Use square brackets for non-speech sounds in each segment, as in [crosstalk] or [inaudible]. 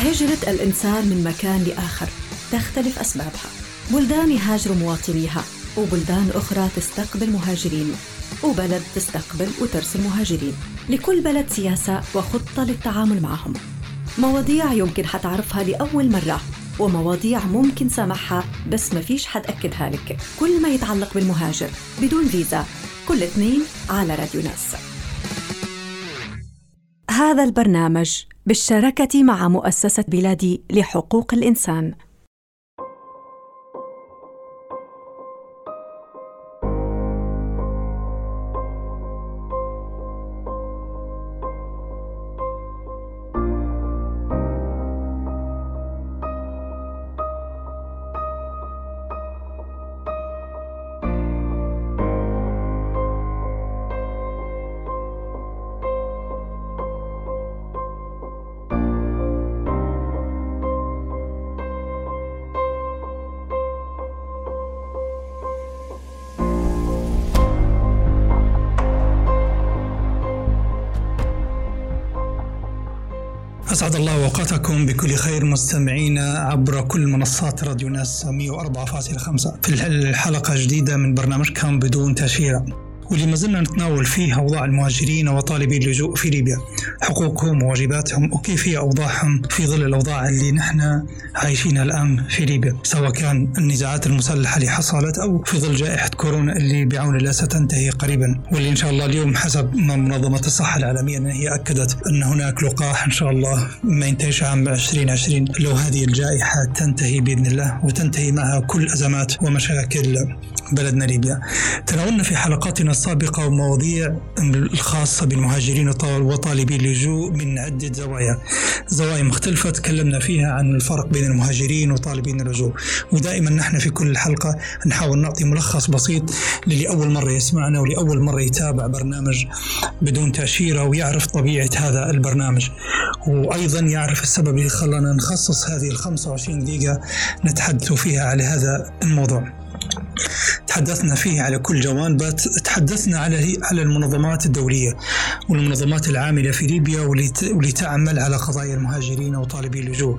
هجرة الإنسان من مكان لآخر تختلف أسبابها. بلدان يهاجر مواطنيها وبلدان أخرى تستقبل مهاجرين وبلد تستقبل وترسل مهاجرين. لكل بلد سياسة وخطة للتعامل معهم. مواضيع يمكن حتعرفها لأول مرة ومواضيع ممكن سامحها بس ما فيش حد أكدها لك. كل ما يتعلق بالمهاجر بدون فيزا. كل اثنين على راديو ناس. هذا البرنامج بالشراكة مع مؤسسة بلادي لحقوق الإنسان. أسعد الله أوقاتكم بكل خير مستمعينا عبر كل منصات راديو ناس 104.5 في الحلقة جديدة من برنامجكم بدون تأشيرة. واللي ما زلنا نتناول فيه أوضاع المهاجرين وطالبي اللجوء في ليبيا. حقوقهم وواجباتهم وكيف هي أوضاعهم في ظل الأوضاع اللي نحن عايشينها الآن في ليبيا سواء كان النزاعات المسلحة اللي حصلت أو في ظل جائحة كورونا اللي بعون الله ستنتهي قريبا. واللي إن شاء الله اليوم حسب ما منظمة الصحة العالمية أن هي أكدت أن هناك لقاح إن شاء الله ما ينتهيش عام 2020 لو هذه الجائحة تنتهي بإذن الله وتنتهي معها كل أزمات ومشاكل بلدنا ليبيا. تناولنا في حلقاتنا السابقة ومواضيع الخاصة بالمهاجرين وطالبي اللجوء من عدة زوايا. زوايا مختلفة تكلمنا فيها عن الفرق بين المهاجرين وطالبين اللجوء. ودائما نحن في كل حلقة نحاول نعطي ملخص بسيط للي أول مرة يسمعنا ولأول مرة يتابع برنامج بدون تأشيرة ويعرف طبيعة هذا البرنامج. وأيضا يعرف السبب اللي خلانا نخصص هذه ال 25 دقيقة نتحدث فيها على هذا الموضوع. تحدثنا فيه على كل جوانب تحدثنا على على المنظمات الدولية والمنظمات العاملة في ليبيا واللي تعمل على قضايا المهاجرين وطالبي اللجوء.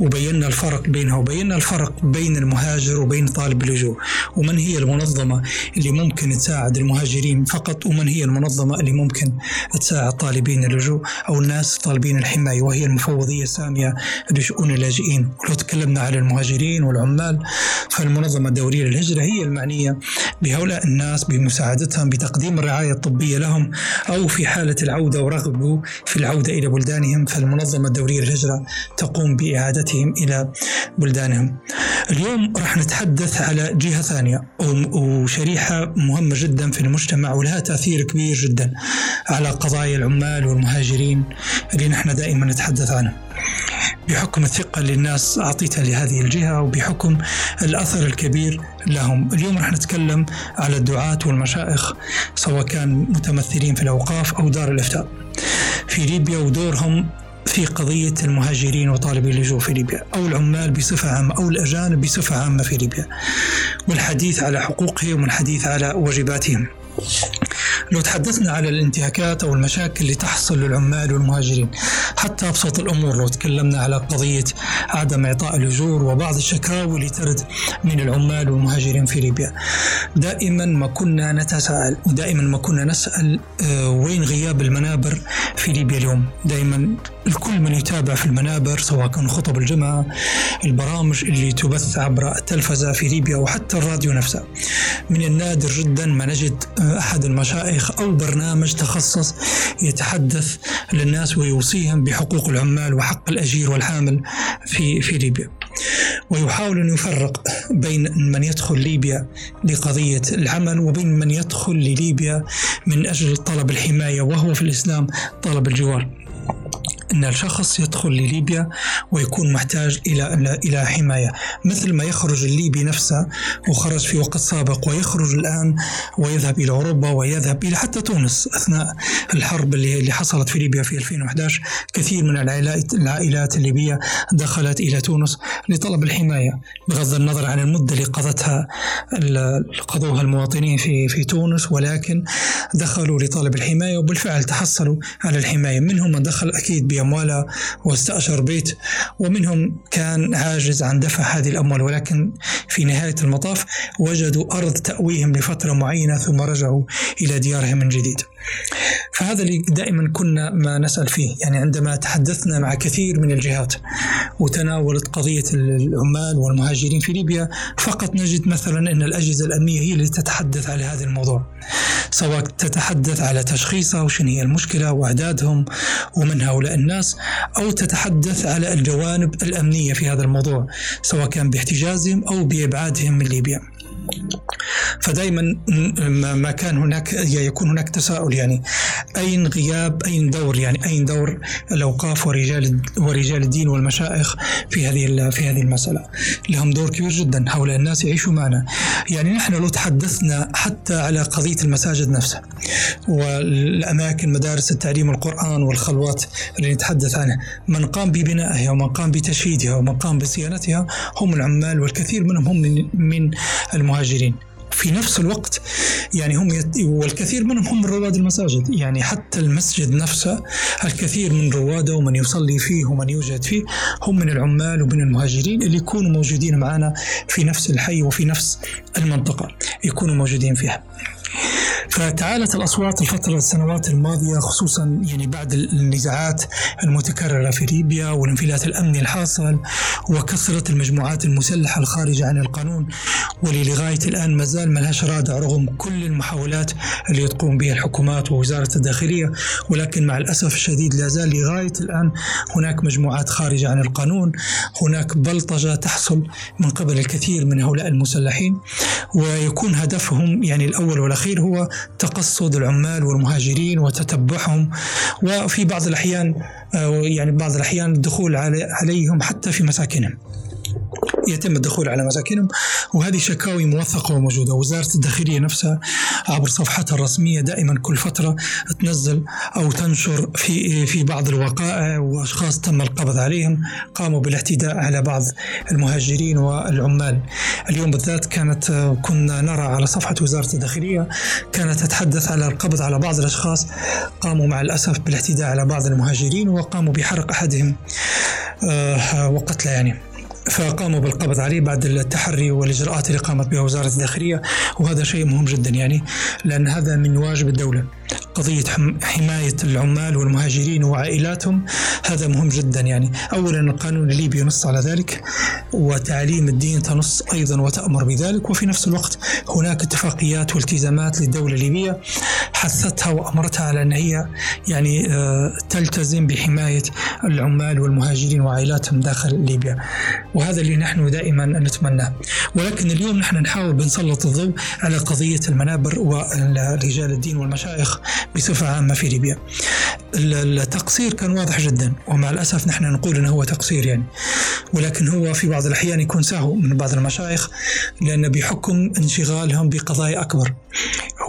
وبينا الفرق بينها وبينا الفرق بين المهاجر وبين طالب اللجوء. ومن هي المنظمة اللي ممكن تساعد المهاجرين فقط؟ ومن هي المنظمة اللي ممكن تساعد طالبين اللجوء أو الناس طالبين الحماية؟ وهي المفوضية السامية لشؤون اللاجئين. ولو تكلمنا على المهاجرين والعمال فالمنظمة الدولية للهجرة هي المعنية بهؤلاء الناس بمساعدتهم بتقديم الرعاية الطبية لهم أو في حالة العودة ورغبوا في العودة إلى بلدانهم فالمنظمة الدولية للهجرة تقوم بإعادتهم إلى بلدانهم. اليوم راح نتحدث على جهة ثانية وشريحة مهمة جدا في المجتمع ولها تأثير كبير جدا على قضايا العمال والمهاجرين اللي نحن دائما نتحدث عنهم. بحكم الثقة اللي الناس أعطيتها لهذه الجهة وبحكم الأثر الكبير لهم. اليوم رح نتكلم على الدعاة والمشائخ سواء كان متمثلين في الأوقاف أو دار الإفتاء. في ليبيا ودورهم في قضية المهاجرين وطالبي اللجوء في ليبيا أو العمال بصفة عامة أو الأجانب بصفة عامة في ليبيا. والحديث على حقوقهم والحديث على واجباتهم. لو تحدثنا على الانتهاكات أو المشاكل اللي تحصل للعمال والمهاجرين حتى أبسط الأمور لو تكلمنا على قضية عدم إعطاء الأجور وبعض الشكاوي اللي ترد من العمال والمهاجرين في ليبيا. دائما ما كنا نتساءل ودائما ما كنا نسأل آه، وين غياب المنابر في ليبيا اليوم؟ دائما الكل من يتابع في المنابر سواء كان خطب الجمعة البرامج اللي تبث عبر التلفزة في ليبيا وحتى الراديو نفسه. من النادر جدا ما نجد آه، أحد المشايخ أو برنامج تخصص يتحدث للناس ويوصيهم بحقوق العمال وحق الأجير والحامل في, في ليبيا. ويحاول أن يفرق بين من يدخل ليبيا لقضية العمل وبين من يدخل لليبيا من أجل طلب الحماية وهو في الإسلام طلب الجوار. أن الشخص يدخل لليبيا ويكون محتاج إلى إلى حماية مثل ما يخرج الليبي نفسه وخرج في وقت سابق ويخرج الآن ويذهب إلى أوروبا ويذهب إلى حتى تونس أثناء الحرب اللي اللي حصلت في ليبيا في 2011 كثير من العائلات العائلات الليبية دخلت إلى تونس لطلب الحماية بغض النظر عن المدة اللي قضتها قضوها المواطنين في في تونس ولكن دخلوا لطلب الحماية وبالفعل تحصلوا على الحماية. منهم من دخل أكيد بأموالها واستأجر بيت ومنهم كان عاجز عن دفع هذه الأموال ولكن في نهاية المطاف وجدوا أرض تأويهم لفترة معينة ثم رجعوا إلى ديارهم من جديد. فهذا اللي دائما كنا ما نسأل فيه يعني عندما تحدثنا مع كثير من الجهات وتناولت قضية العمال والمهاجرين في ليبيا فقط نجد مثلا أن الأجهزة الأمنية هي اللي تتحدث على هذا الموضوع. سواء تتحدث على تشخيصها وشنو هي المشكلة وأعدادهم ومن هؤلاء الناس أو تتحدث على الجوانب الأمنية في هذا الموضوع سواء كان باحتجازهم أو بإبعادهم من ليبيا. فدائما ما كان هناك يكون هناك تساؤل يعني أين غياب أين دور يعني أين دور الأوقاف ورجال ورجال الدين والمشايخ في هذه في هذه المسألة؟ لهم دور كبير جدا هؤلاء الناس يعيشوا معنا. يعني نحن لو تحدثنا حتى على قضية المساجد نفسها والأماكن مدارس التعليم القرآن والخلوات اللي نتحدث عنها من قام ببنائها ومن قام بتشييدها ومن قام بصيانتها هم العمال والكثير منهم هم من, من المهاجرين. في نفس الوقت يعني هم يت... والكثير منهم هم رواد المساجد. يعني حتى المسجد نفسه الكثير من رواده ومن يصلي فيه ومن يوجد فيه هم من العمال ومن المهاجرين اللي يكونوا موجودين معنا في نفس الحي وفي نفس المنطقة يكونوا موجودين فيها. فتعالت الأصوات الفترة السنوات الماضية خصوصا يعني بعد النزاعات المتكررة في ليبيا والانفلات الأمني الحاصل وكثرة المجموعات المسلحة الخارجة عن القانون. واللي لغاية الآن ما زال ما لهاش رادع رغم كل المحاولات اللي تقوم بها الحكومات ووزارة الداخلية. ولكن مع الأسف الشديد لا زال لغاية الآن هناك مجموعات خارجة عن القانون. هناك بلطجة تحصل من قبل الكثير من هؤلاء المسلحين. ويكون هدفهم يعني الأول والأخير هو تقصد العمال والمهاجرين وتتبعهم. وفي بعض الأحيان آه، يعني بعض الأحيان الدخول عليهم حتى في مساكنهم. يتم الدخول على مساكنهم وهذه شكاوي موثقة وموجودة. وزارة الداخلية نفسها عبر صفحتها الرسمية دائما كل فترة تنزل أو تنشر في في بعض الوقائع وأشخاص تم القبض عليهم قاموا بالاعتداء على بعض المهاجرين والعمال. اليوم بالذات كانت كنا نرى على صفحة وزارة الداخلية كانت تتحدث على القبض على بعض الأشخاص قاموا مع الأسف بالاعتداء على بعض المهاجرين وقاموا بحرق أحدهم آه، وقتله يعني. فقاموا بالقبض عليه بعد التحري والإجراءات اللي قامت بها وزارة الداخلية وهذا شيء مهم جدا يعني لأن هذا من واجب الدولة. قضية حماية العمال والمهاجرين وعائلاتهم. هذا مهم جدا يعني. أولا القانون الليبي ينص على ذلك وتعليم الدين تنص أيضا وتأمر بذلك. وفي نفس الوقت هناك اتفاقيات والتزامات للدولة الليبية حثتها وأمرتها على أن هي يعني آه، تلتزم بحماية العمال والمهاجرين وعائلاتهم داخل ليبيا. وهذا اللي نحن دائما نتمناه. ولكن اليوم نحن نحاول بنسلط الضوء على قضية المنابر ورجال الدين والمشايخ. بصفة عامة في ليبيا التقصير كان واضح جدا ومع الأسف نحن نقول أنه هو تقصير يعني. ولكن هو في بعض الأحيان يكون سهو من بعض المشايخ لأن بحكم انشغالهم بقضايا أكبر.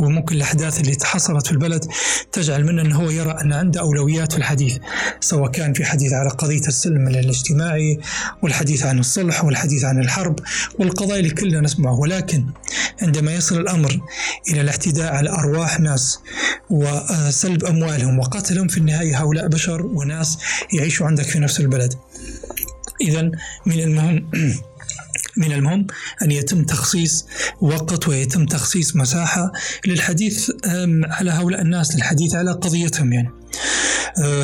هو ممكن الأحداث اللي حصلت في البلد تجعل منه أنه هو يرى أن عنده أولويات في الحديث سواء كان في حديث على قضية السلم الاجتماعي والحديث عن الصلح والحديث عن الحرب والقضايا اللي كلنا نسمعه. ولكن عندما يصل الأمر إلى الاعتداء على أرواح ناس وسلب أموالهم وقتلهم في النهاية هؤلاء بشر وناس يعيشوا عندك في نفس البلد. إذا من المهم [clears throat] من المهم أن يتم تخصيص وقت ويتم تخصيص مساحة للحديث على هؤلاء الناس للحديث على قضيتهم يعني.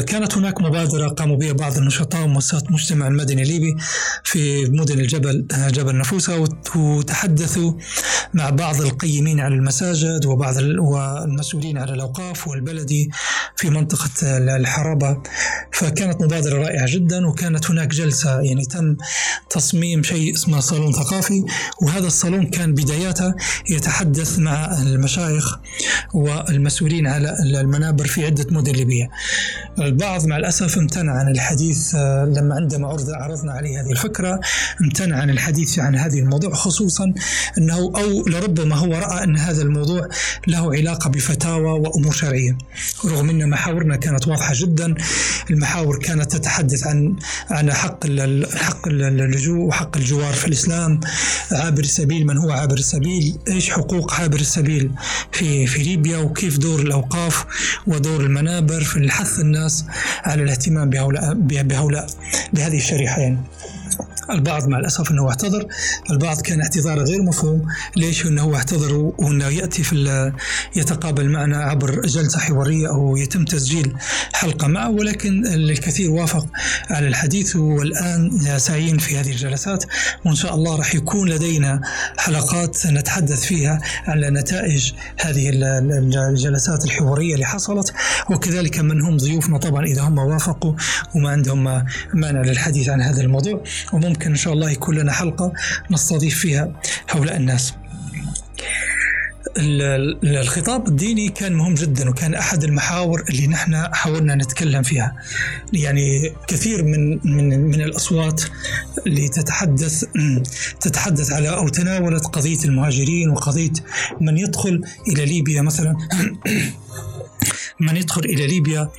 كانت هناك مبادرة قاموا بها بعض النشطاء ومؤسسات المجتمع المدني الليبي في مدن الجبل آه، جبل نفوسة وتحدثوا مع بعض القيمين على المساجد وبعض والمسؤولين على الأوقاف والبلدي في منطقة الحربة. فكانت مبادرة رائعة جدا وكانت هناك جلسة يعني تم تصميم شيء اسمه صالون ثقافي. وهذا الصالون كان بداياته يتحدث مع المشايخ والمسؤولين على المنابر في عدة مدن ليبية. البعض مع الأسف امتنع عن الحديث آه، لما عندما عرضنا عليه هذه الفكرة امتنع عن الحديث عن هذه الموضوع خصوصا أنه أو لربما هو رأى أن هذا الموضوع له علاقة بفتاوى وأمور شرعية. رغم أن محاورنا كانت واضحة جدا المحاور كانت تتحدث عن عن حق حق اللجوء وحق الجوار في الإسلام. عابر السبيل من هو عابر السبيل؟ إيش حقوق عابر السبيل في في ليبيا؟ وكيف دور الأوقاف؟ ودور المنابر في الحث الناس على الاهتمام بهؤلاء بهؤلاء بهذه الشريحة يعني. البعض مع الأسف إنه اعتذر البعض كان اعتذاره غير مفهوم. ليش؟ إنه اعتذر وإنه يأتي في يتقابل معنا عبر جلسة حوارية أو يتم تسجيل حلقة معه ولكن الكثير وافق على الحديث والآن سعيين في هذه الجلسات. وإن شاء الله راح يكون لدينا حلقات نتحدث فيها على نتائج هذه الجلسات الحوارية اللي حصلت. وكذلك من هم ضيوفنا طبعا إذا هم وافقوا وما عندهم مانع للحديث عن هذا الموضوع. وممكن إن شاء الله يكون لنا حلقة نستضيف فيها هؤلاء الناس. الخطاب الديني كان مهم جدا وكان أحد المحاور اللي نحن حاولنا نتكلم فيها. يعني كثير من من من الأصوات اللي تتحدث تتحدث على أو تناولت قضية المهاجرين وقضية من يدخل إلى ليبيا مثلا. [clears throat] من يدخل إلى ليبيا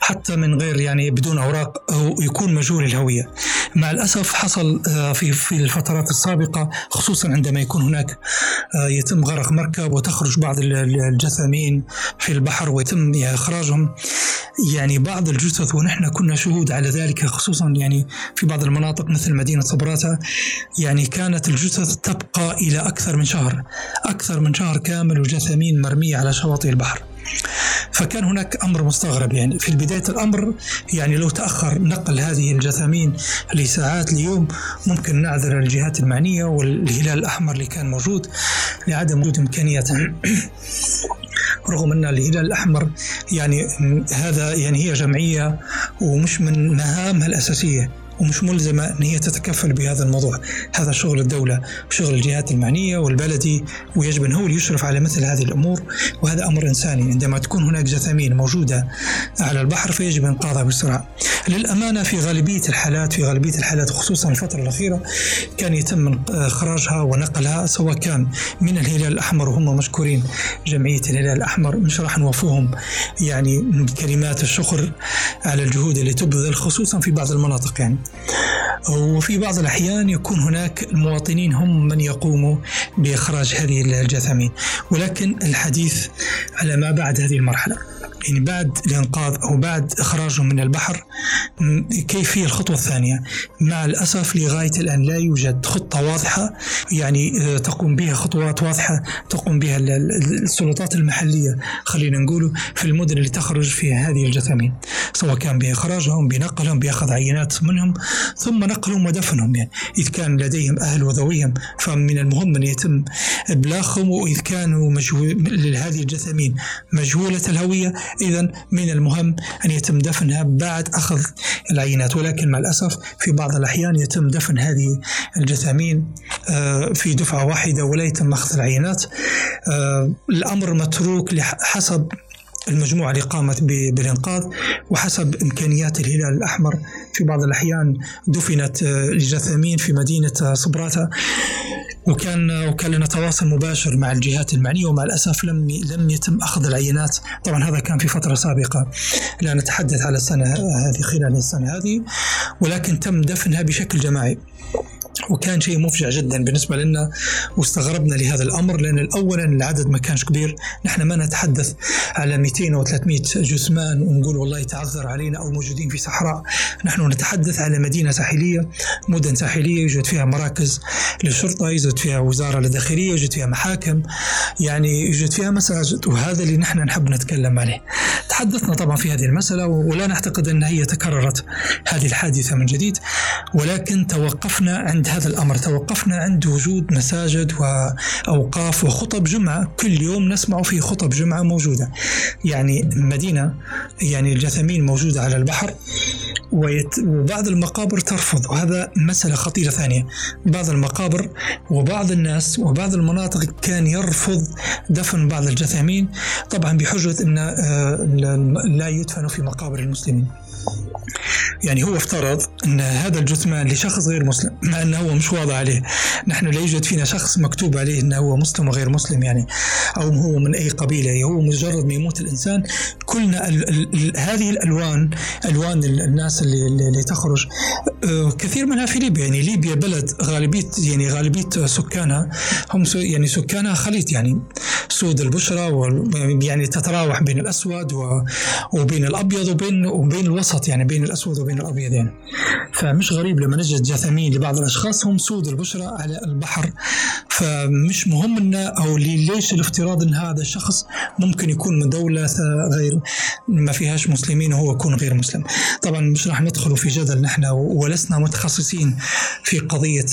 حتى من غير يعني بدون أوراق أو يكون مجهول الهوية. مع الأسف حصل آه، في في الفترات السابقة خصوصا عندما يكون هناك آه، يتم غرق مركب وتخرج بعض الجثامين في البحر ويتم إخراجهم يعني بعض الجثث ونحن كنا شهود على ذلك خصوصا يعني في بعض المناطق مثل مدينة صبراتا يعني كانت الجثث تبقى إلى أكثر من شهر أكثر من شهر كامل وجثامين مرمية على شواطئ البحر. فكان هناك أمر مستغرب يعني في بداية الأمر يعني لو تأخر نقل هذه الجثامين لساعات ليوم ممكن نعذر الجهات المعنية والهلال الأحمر اللي كان موجود لعدم وجود إمكانيات. [clears throat] رغم أن الهلال الأحمر يعني هذا يعني هي جمعية ومش من مهامها الأساسية. ومش ملزمة أن هي تتكفل بهذا الموضوع. هذا شغل الدولة وشغل الجهات المعنية والبلدي ويجب أن هو اللي يشرف على مثل هذه الأمور وهذا أمر إنساني. عندما تكون هناك جثامين موجودة على البحر فيجب إنقاذها بسرعة. للأمانة في غالبية الحالات في غالبية الحالات خصوصا الفترة الأخيرة كان يتم إخراجها ونقلها سواء كان من الهلال الأحمر وهم مشكورين جمعية الهلال الأحمر. مش راح نوفوهم يعني كلمات الشكر على الجهود اللي تبذل خصوصا في بعض المناطق يعني. وفي بعض الأحيان يكون هناك المواطنين هم من يقوموا بإخراج هذه الجثامين ولكن الحديث على ما بعد هذه المرحلة. يعني بعد الإنقاذ أو بعد إخراجهم من البحر كيف هي الخطوة الثانية؟ مع الأسف لغاية الآن لا يوجد خطة واضحة يعني آه، تقوم بها خطوات واضحة تقوم بها السلطات المحلية خلينا نقول في المدن اللي تخرج فيها هذه الجثامين سواء كان بإخراجهم بنقلهم بأخذ عينات منهم ثم نقلهم ودفنهم يعني إذا كان لديهم أهل وذويهم فمن المهم أن يتم إبلاغهم وإذا كانوا مجهول هذه الجثامين مجهولة الهوية إذا من المهم أن يتم دفنها بعد أخذ العينات ولكن مع الأسف في بعض الأحيان يتم دفن هذه الجثامين آه، في دفعة واحدة ولا يتم أخذ العينات. آه، الأمر متروك حسب المجموعة اللي قامت بالإنقاذ وحسب إمكانيات الهلال الأحمر. في بعض الأحيان دفنت آه، الجثامين في مدينة صبراتة. وكان وكان لنا تواصل مباشر مع الجهات المعنية ومع الأسف لم لم يتم أخذ العينات. طبعا هذا كان في فترة سابقة. لا نتحدث على السنة هذه خلال السنة هذه ولكن تم دفنها بشكل جماعي. وكان شيء مفجع جدا بالنسبة لنا واستغربنا لهذا الأمر لأن اولا العدد ما كانش كبير. نحن ما نتحدث على 200 أو 300 جثمان ونقول والله تعذر علينا أو موجودين في صحراء. نحن نتحدث على مدينة ساحلية مدن ساحلية يوجد فيها مراكز للشرطة يوجد فيها وزارة للداخليه يوجد فيها محاكم يعني يوجد فيها مساجد وهذا اللي نحن نحب نتكلم عليه. تحدثنا طبعا في هذه المسألة ولا نعتقد أن هي تكررت هذه الحادثة من جديد ولكن توقفنا عند هذا الأمر. توقفنا عند وجود مساجد وأوقاف وخطب جمعة. كل يوم نسمع في خطب جمعة موجودة. يعني مدينة يعني الجثامين موجودة على البحر ويت وبعض المقابر ترفض وهذا مسألة خطيرة ثانية. بعض المقابر وبعض الناس وبعض المناطق كان يرفض دفن بعض الجثامين. طبعا بحجة أن آه، لا يدفن في مقابر المسلمين. يعني هو افترض أن هذا الجثمان لشخص غير مسلم مع أنه هو مش واضح عليه. نحن لا يوجد فينا شخص مكتوب عليه أنه هو مسلم وغير مسلم يعني أو هو من أي قبيلة. هو مجرد ما يموت الإنسان كلنا ال ال ال هذه الألوان ألوان الناس اللي, اللي تخرج آه، كثير منها في ليبيا. يعني ليبيا بلد غالبية يعني غالبية سكانها هم يعني سكانها خليط. يعني سود البشرة يعني تتراوح بين الأسود وبين الأبيض وبين وبين الوسط. يعني بين الأسود وبين الابيض يعني فمش غريب لما نجد جثامين لبعض الأشخاص هم سود البشرة على البحر. فمش مهم إن أو ليش الافتراض إن هذا الشخص ممكن يكون من دولة غير ما فيهاش مسلمين وهو يكون غير مسلم. طبعا مش راح ندخل في جدل نحن ولسنا متخصصين في قضية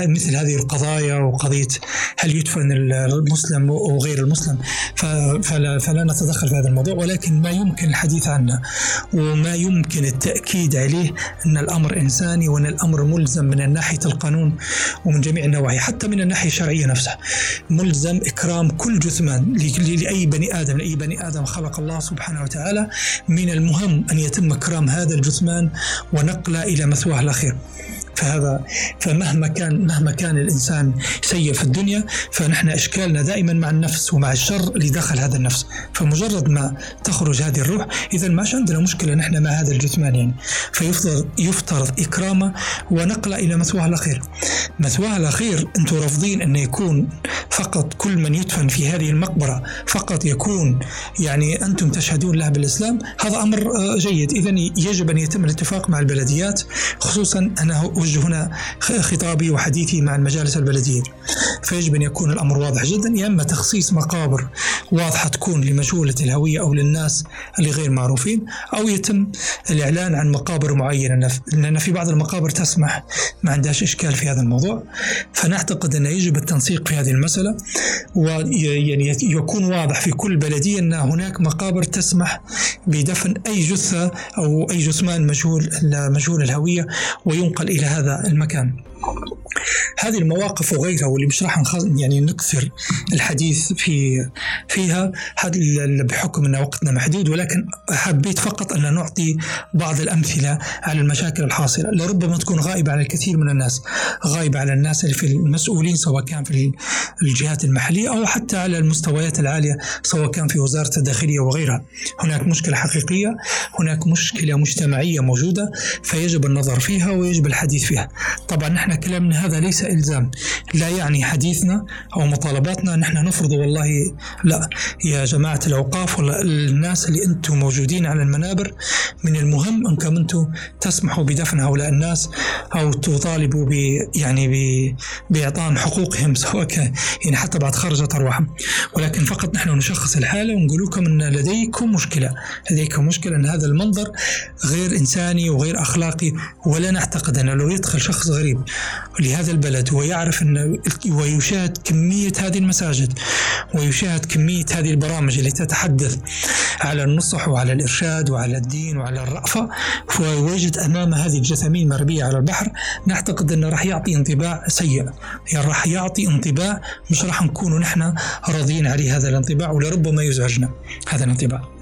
مثل هذه القضايا وقضية هل يدفن المسلم وغير المسلم. فلا, فلا نتدخل في هذا الموضوع ولكن ما يمكن الحديث عنه. وما يمكن التأكيد عليه أن الأمر إنساني وأن الأمر ملزم من ناحيه القانون ومن جميع النواحي حتى من الناحية الشرعية نفسها. ملزم إكرام كل جثمان لأي بني آدم لأي بني آدم خلق الله سبحانه وتعالى. من المهم أن يتم إكرام هذا الجثمان ونقله إلى مثواه الأخير. فهذا فمهما كان مهما كان الإنسان سيء في الدنيا فنحن إشكالنا دائما مع النفس ومع الشر اللي داخل هذا النفس. فمجرد ما تخرج هذه الروح اذا ما عندنا مشكلة نحن مع هذا الجثمان يعني فيفترض يفترض اكرامه ونقله إلى مثواه الأخير. مثواه الأخير أنتم رافضين انه يكون فقط كل من يدفن في هذه المقبرة فقط يكون يعني أنتم تشهدون له بالإسلام؟ هذا أمر آه، جيد. اذا يجب أن يتم الاتفاق مع البلديات خصوصا أنا أوجه هنا خطابي وحديثي مع المجالس البلدية. فيجب أن يكون الأمر واضح جدا يا إما تخصيص مقابر واضحة تكون لمجهولة الهوية أو للناس اللي غير معروفين أو يتم الإعلان عن مقابر معينة. لأن في بعض المقابر تسمح. ما عندهاش إشكال في هذا الموضوع. فنعتقد أن يجب التنسيق في هذه المسألة ويعني يكون واضح في كل بلدية أن هناك مقابر تسمح بدفن أي جثة أو أي جثمان مجهول مجهول الهوية وينقل إلى هذا المكان. هذه المواقف وغيرها واللي مش راح يعني نكثر الحديث في فيها. بحكم إن وقتنا محدود ولكن حبيت فقط أن نعطي بعض الأمثلة على المشاكل الحاصلة. لربما تكون غائبة على الكثير من الناس غائبة على الناس اللي في المسؤولين سواء كان في الجهات المحلية أو حتى على المستويات العالية سواء كان في وزارة الداخلية وغيرها. هناك مشكلة حقيقية هناك مشكلة مجتمعية موجودة فيجب النظر فيها ويجب الحديث فيها. طبعا نحن كلامنا هذا ليس إلزام. لا يعني حديثنا أو مطالباتنا نحن نفرض والله لا. يا جماعة الأوقاف ولا الناس اللي أنتم موجودين على المنابر من المهم أنكم أنتم تسمحوا بدفن هؤلاء الناس أو تطالبوا ب يعني بإعطائهم حقوقهم سواء كان يعني حتى بعد خرجت أرواحهم. ولكن فقط نحن نشخص الحالة ونقول لكم أن لديكم مشكلة. لديكم مشكلة أن هذا المنظر غير إنساني وغير أخلاقي ولا نعتقد أنه لو يدخل شخص غريب لهذا البلد ويعرف أن ويشاهد كمية هذه المساجد ويشاهد كمية هذه البرامج اللي تتحدث على النصح وعلى الإرشاد وعلى الدين وعلى الرأفة. ويجد أمام هذه الجثامين مربية على البحر. نعتقد أنه راح يعطي انطباع سيء. يعني راح يعطي انطباع مش راح نكون نحن راضيين عليه هذا الانطباع ولربما يزعجنا هذا الانطباع.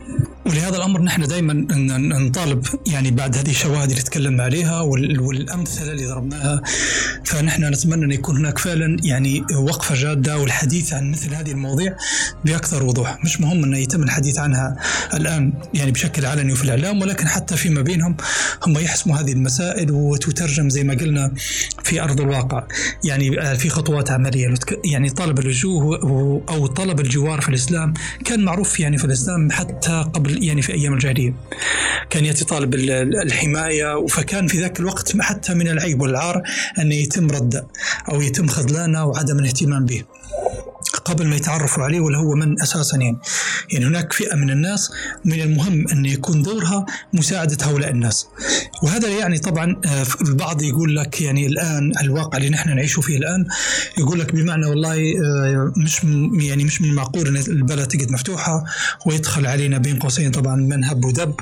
ولهذا الأمر نحن دائما نطالب يعني بعد هذه الشواهد اللي تكلمنا عليها والأمثلة اللي ضربناها. فنحن نتمنى أن يكون هناك فعلا يعني وقفة جادة والحديث عن مثل هذه المواضيع بأكثر وضوح، مش مهم انه يتم الحديث عنها الآن يعني بشكل علني وفي الإعلام ولكن حتى فيما بينهم هم يحسموا هذه المسائل وتترجم زي ما قلنا في أرض الواقع، يعني في خطوات عملية. يعني طلب اللجوء أو طلب الجوار في الإسلام كان معروف يعني في الإسلام حتى قبل يعني في أيام الجاهليه كان يأتي طالب الحماية فكان في ذاك الوقت حتى من العيب والعار أن يتم رده أو يتم خذلانة وعدم الاهتمام به. قبل ما يتعرفوا عليه ولا هو من أساسا يعني. يعني هناك فئة من الناس من المهم أن يكون دورها مساعدة هؤلاء الناس. وهذا يعني طبعا آه، البعض يقول لك يعني الآن الواقع اللي نحن نعيشه فيه الآن يقول لك بمعنى والله آه، مش يعني مش من المعقول إن البلد تقعد مفتوحة ويدخل علينا بين قوسين طبعا من هب ودب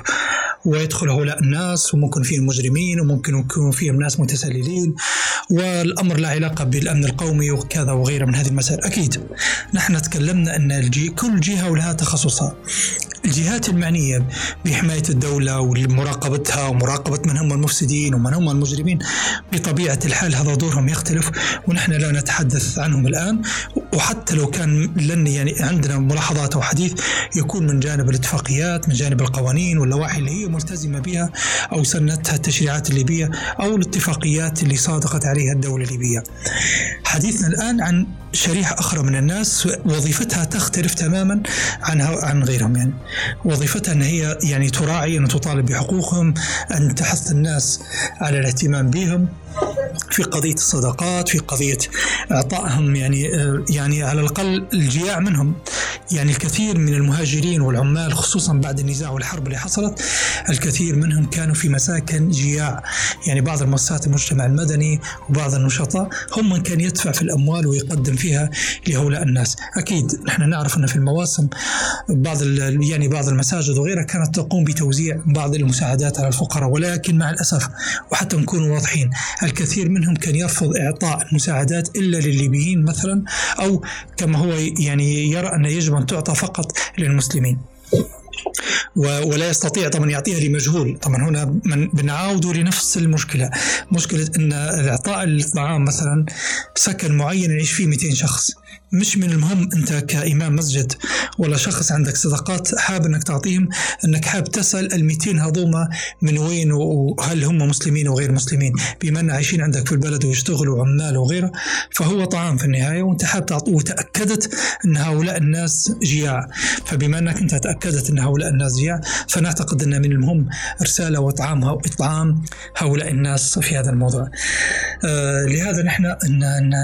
ويدخل هؤلاء الناس وممكن فيهم مجرمين وممكن يكون فيهم ناس متسللين والأمر لا علاقة بالأمن القومي وكذا وغيره من هذه المسائل. أكيد. نحن تكلمنا أن الجي كل جهة ولها تخصصها. الجهات المعنية بحماية الدولة ومراقبتها ومراقبة من هم المفسدين ومن هم المجرمين بطبيعة الحال هذا دورهم يختلف ونحن لا نتحدث عنهم الآن. وحتى لو كان لن يعني عندنا ملاحظات أو حديث يكون من جانب الاتفاقيات من جانب القوانين واللوائح اللي هي ملتزمة بها أو سنتها التشريعات الليبية أو الاتفاقيات اللي صادقت عليها الدولة الليبية. حديثنا الآن عن شريحة أخرى من الناس وظيفتها تختلف تماما عن عن غيرهم يعني. وظيفتها أن هي يعني تراعي أن تطالب بحقوقهم أن تحث الناس على الاهتمام بهم. في قضية الصدقات في قضية إعطائهم يعني يعني على الأقل الجياع منهم. يعني الكثير من المهاجرين والعمال خصوصا بعد النزاع والحرب اللي حصلت الكثير منهم كانوا في مساكن جياع. يعني بعض المؤسسات المجتمع المدني وبعض النشطاء هم من كان يدفع في الأموال ويقدم فيها لهؤلاء الناس. أكيد نحن نعرف أن في المواسم بعض يعني بعض المساجد وغيرها كانت تقوم بتوزيع بعض المساعدات على الفقراء ولكن مع الأسف وحتى نكون واضحين الكثير منهم كان يرفض إعطاء المساعدات إلا للليبيين مثلا أو كما هو يعني يرى أن يجب أن تعطى فقط للمسلمين. ولا يستطيع طبعا يعطيها لمجهول. طبعا هنا بنعاود لنفس المشكلة. مشكلة أن إعطاء الطعام مثلا سكن معين يعيش فيه 200 شخص. مش من المهم أنت كإمام مسجد ولا شخص عندك صدقات حاب إنك تعطيهم إنك حاب تسأل ال 200 هذوما من وين وهل هم مسلمين وغير مسلمين بما أن عايشين عندك في البلد ويشتغلوا عمال وغيره فهو طعام في النهاية وأنت حاب تعطيه وتأكدت أن هؤلاء الناس جياع فبما أنك أنت تأكدت أن هؤلاء الناس جياع فنعتقد أن من المهم ارسال واطعام اطعام هؤلاء الناس في هذا الموضوع. آه لهذا نحن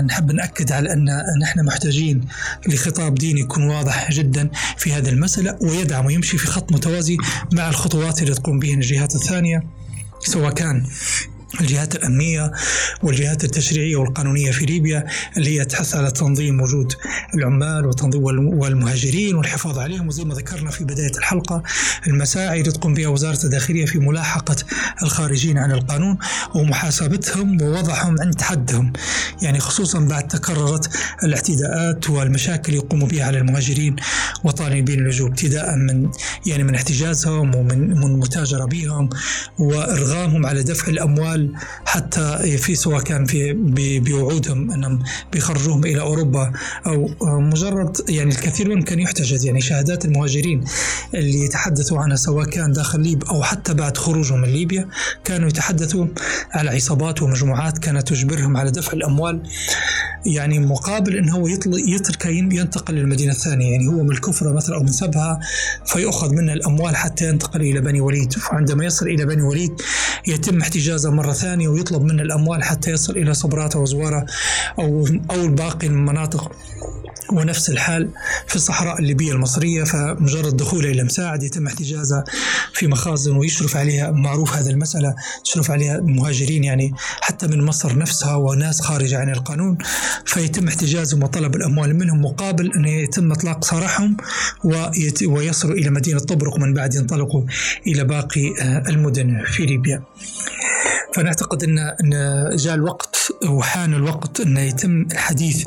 نحب نأكد على أن نحن محتاجين محتاجين لخطاب ديني يكون واضح جدا في هذه المسألة ويدعم ويمشي في خط متوازي مع الخطوات اللي تقوم بها الجهات الثانية سواء كان الجهات الأمنية والجهات التشريعية والقانونية في ليبيا اللي هي تحث على تنظيم وجود العمال وتنظيم والمهاجرين والحفاظ عليهم. وزي ما ذكرنا في بداية الحلقة المساعي اللي تقوم بها وزارة الداخلية في ملاحقة الخارجين عن القانون ومحاسبتهم ووضعهم عند حدهم. يعني خصوصا بعد تكررت الاعتداءات والمشاكل يقوم بها على المهاجرين وطالبين اللجوء ابتداء من يعني من احتجازهم ومن من متاجرة بهم وإرغامهم على دفع الأموال الأموال حتى في سواء كان في بوعودهم أنهم بيخرجوهم إلى أوروبا أو مجرد يعني الكثير منهم كان يحتجز يعني شهادات المهاجرين اللي يتحدثوا عنها سواء كان داخل ليبيا أو حتى بعد خروجهم من ليبيا كانوا يتحدثوا على عصابات ومجموعات كانت تجبرهم على دفع الأموال يعني مقابل انه هو يترك ينتقل للمدينة الثانية. يعني هو من الكفره مثلا أو من سبها فيؤخذ منه الأموال حتى ينتقل إلى بني وليد. فعندما يصل إلى بني وليد يتم احتجازه مرة ثانية ويطلب منه الأموال حتى يصل إلى صبراته وزواره أو أو باقي المناطق ونفس الحال في الصحراء الليبية المصرية فمجرد دخوله إلى مساعد يتم احتجازها في مخازن ويشرف عليها معروف هذه المسألة تشرف عليها مهاجرين يعني حتى من مصر نفسها وناس خارجة عن القانون فيتم احتجازهم وطلب الأموال منهم مقابل أن يتم إطلاق سراحهم ويصلوا إلى مدينة طبرق من بعد ينطلقوا إلى باقي آه، المدن في ليبيا. فنعتقد ان إن جاء الوقت وحان الوقت إن يتم الحديث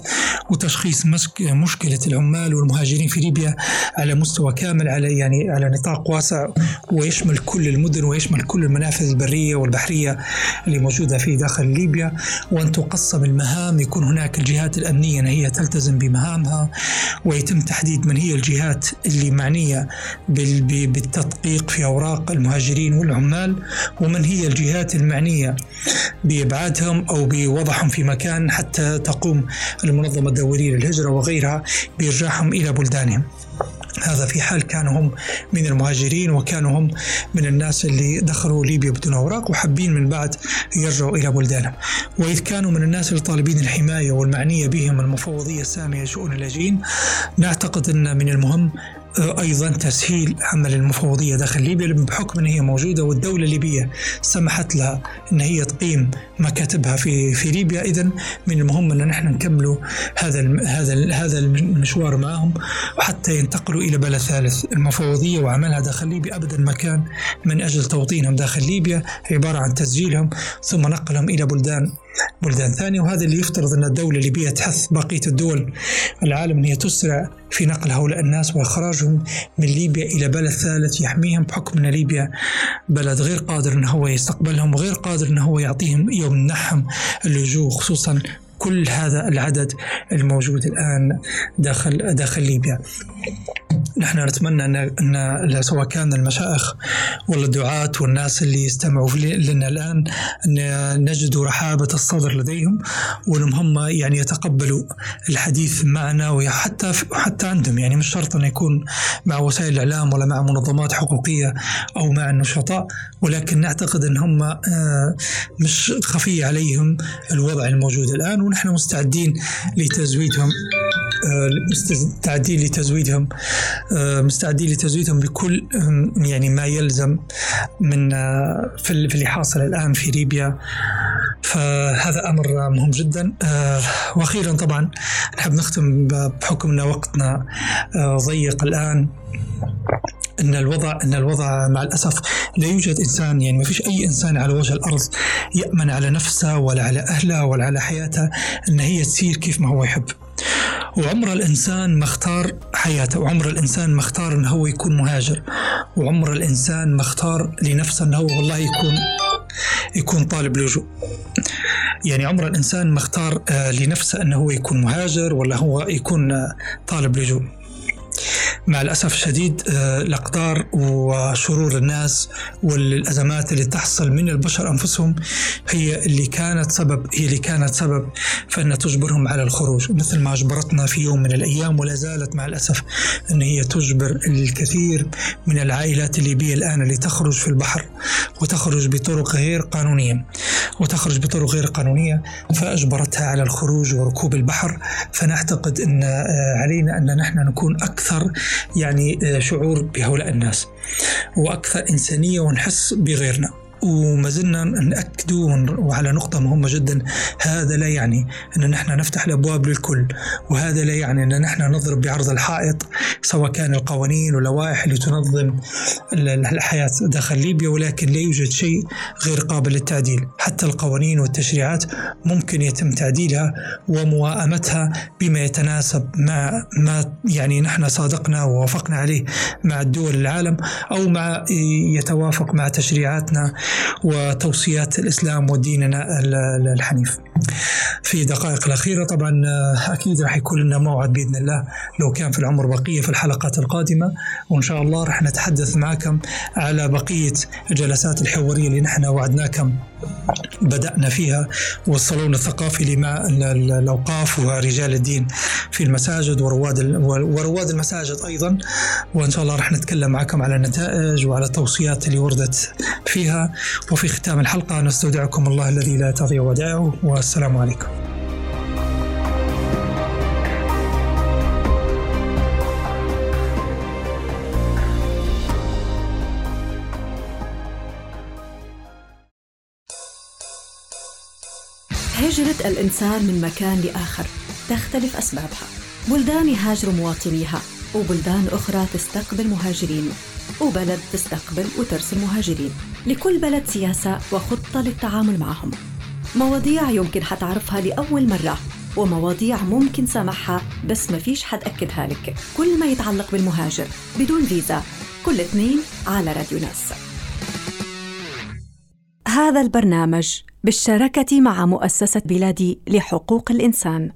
وتشخيص مشكلة العمال والمهاجرين في ليبيا على مستوى كامل على يعني على نطاق واسع ويشمل كل المدن ويشمل كل المنافذ البرية والبحرية اللي موجودة في داخل ليبيا. وأن تقسم المهام يكون هناك الجهات الأمنية إن هي تلتزم بمهامها ويتم تحديد من هي الجهات اللي معنية بالتدقيق في أوراق المهاجرين والعمال ومن هي الجهات المعنية بإبعادهم أو بوضعهم في مكان حتى تقوم المنظمة الدولية للهجرة وغيرها بإرجاعهم إلى بلدانهم. هذا في حال كانوا هم من المهاجرين وكانوا هم من الناس اللي دخلوا ليبيا بدون أوراق وحابين من بعد يرجعوا إلى بلدانهم وإذ كانوا من الناس اللي طالبين الحماية والمعنية بهم المفوضية السامية لشؤون اللاجئين نعتقد أن من المهم أيضا تسهيل عمل المفوضية داخل ليبيا بحكم إن هي موجودة والدولة الليبيه سمحت لها إن هي تقيم مكاتبها في في ليبيا. اذا من المهم إن نحن نكملوا هذا هذا هذا المشوار معهم وحتى ينتقلوا إلى بلد ثالث. المفوضية وعملها داخل ليبيا ابدا ما كان من أجل توطينهم داخل ليبيا عبارة عن تسجيلهم ثم نقلهم إلى بلدان بلدان ثانية وهذا اللي يفترض أن الدولة الليبية تحث بقية الدول العالم أن هي تسرع في نقل هؤلاء الناس وإخراجهم من ليبيا إلى بلد ثالث يحميهم بحكم أن ليبيا بلد غير قادر أن هو يستقبلهم وغير قادر أن هو يعطيهم يمنحهم اللجوء خصوصا كل هذا العدد الموجود الآن داخل داخل ليبيا. نحن نتمنى ان أن سواء كان المشايخ ولا الدعاة والناس اللي يستمعوا لنا الآن أن نجدوا رحابة الصدر لديهم وأنهم هم يعني يتقبلوا الحديث معنا وحتى حتى عندهم. يعني مش شرط انه يكون مع وسائل الإعلام ولا مع منظمات حقوقية أو مع النشطاء ولكن نعتقد أن هم آه، مش خفي عليهم الوضع الموجود الآن. ونحن مستعدين لتزويدهم آه، مستعدين لتزويدهم آه، مستعدين لتزويدهم بكل يعني ما يلزم من آه، في اللي حاصل الآن في ليبيا. فهذا أمر مهم جدا. وأخيرا طبعا نحب نختم بحكم ان وقتنا ضيق الآن. إن الوضع إن الوضع مع الأسف لا يوجد إنسان يعني ما فيش أي إنسان على وجه الأرض يأمن على نفسه ولا على أهله ولا على حياته إن هي تسير كيف ما هو يحب. وعمر الإنسان ما اختار حياته. وعمر الإنسان ما اختار أنه هو يكون مهاجر. وعمر الإنسان ما اختار لنفسه أنه هو والله يكون يكون طالب لجوء. يعني عمر الإنسان ما اختار آه، لنفسه أنه هو يكون مهاجر ولا هو يكون آه، طالب لجوء. مع الأسف الشديد آه، الأقدار وشرور الناس والأزمات اللي تحصل من البشر أنفسهم هي اللي كانت سبب هي اللي كانت سبب فإنها تجبرهم على الخروج. مثل ما أجبرتنا في يوم من الأيام ولا زالت مع الأسف أن هي تجبر الكثير من العائلات الليبية الآن اللي تخرج في البحر وتخرج بطرق غير قانونية وتخرج بطرق غير قانونية فأجبرتها على الخروج وركوب البحر. فنعتقد أن آه، علينا أن نحن نكون أكثر يعني آه، شعور بهؤلاء الناس. وأكثر إنسانية ونحس بغيرنا. وما زلنا نأكد وعلى نقطة مهمة جدا هذا لا يعني أن نحن نفتح الأبواب للكل وهذا لا يعني أن نحن نضرب بعرض الحائط سواء كان القوانين واللوائح اللي تنظم الحياة داخل ليبيا ولكن لا يوجد شيء غير قابل للتعديل. حتى القوانين والتشريعات ممكن يتم تعديلها ومواءمتها بما يتناسب مع ما يعني نحن صادقنا ووافقنا عليه مع الدول العالم أو مع يتوافق مع تشريعاتنا وتوصيات الإسلام وديننا الحنيف. في دقائق الأخيرة. طبعا أكيد راح يكون لنا موعد بإذن الله لو كان في العمر بقية في الحلقات القادمة. وإن شاء الله راح نتحدث معكم على بقية الجلسات الحوارية اللي نحن وعدناكم بدأنا فيها والصالون الثقافي لمع الأوقاف ورجال الدين في المساجد ورواد ورواد المساجد أيضا. وإن شاء الله راح نتكلم معكم على النتائج وعلى التوصيات اللي وردت فيها. وفي ختام الحلقة نستودعكم الله الذي لا تضيع ودائعه والسلام عليكم. هجرة الإنسان من مكان لآخر تختلف أسبابها. بلدان يهاجر مواطنيها وبلدان أخرى تستقبل مهاجرين وبلد تستقبل وترسل مهاجرين. لكل بلد سياسة وخطة للتعامل معهم. مواضيع يمكن حتعرفها لأول مرة ومواضيع ممكن سامحها بس ما فيش حد أكدها لك. كل ما يتعلق بالمهاجر بدون فيزا. كل اثنين على راديو ناس. هذا البرنامج بالشراكة مع مؤسسة بلادي لحقوق الإنسان.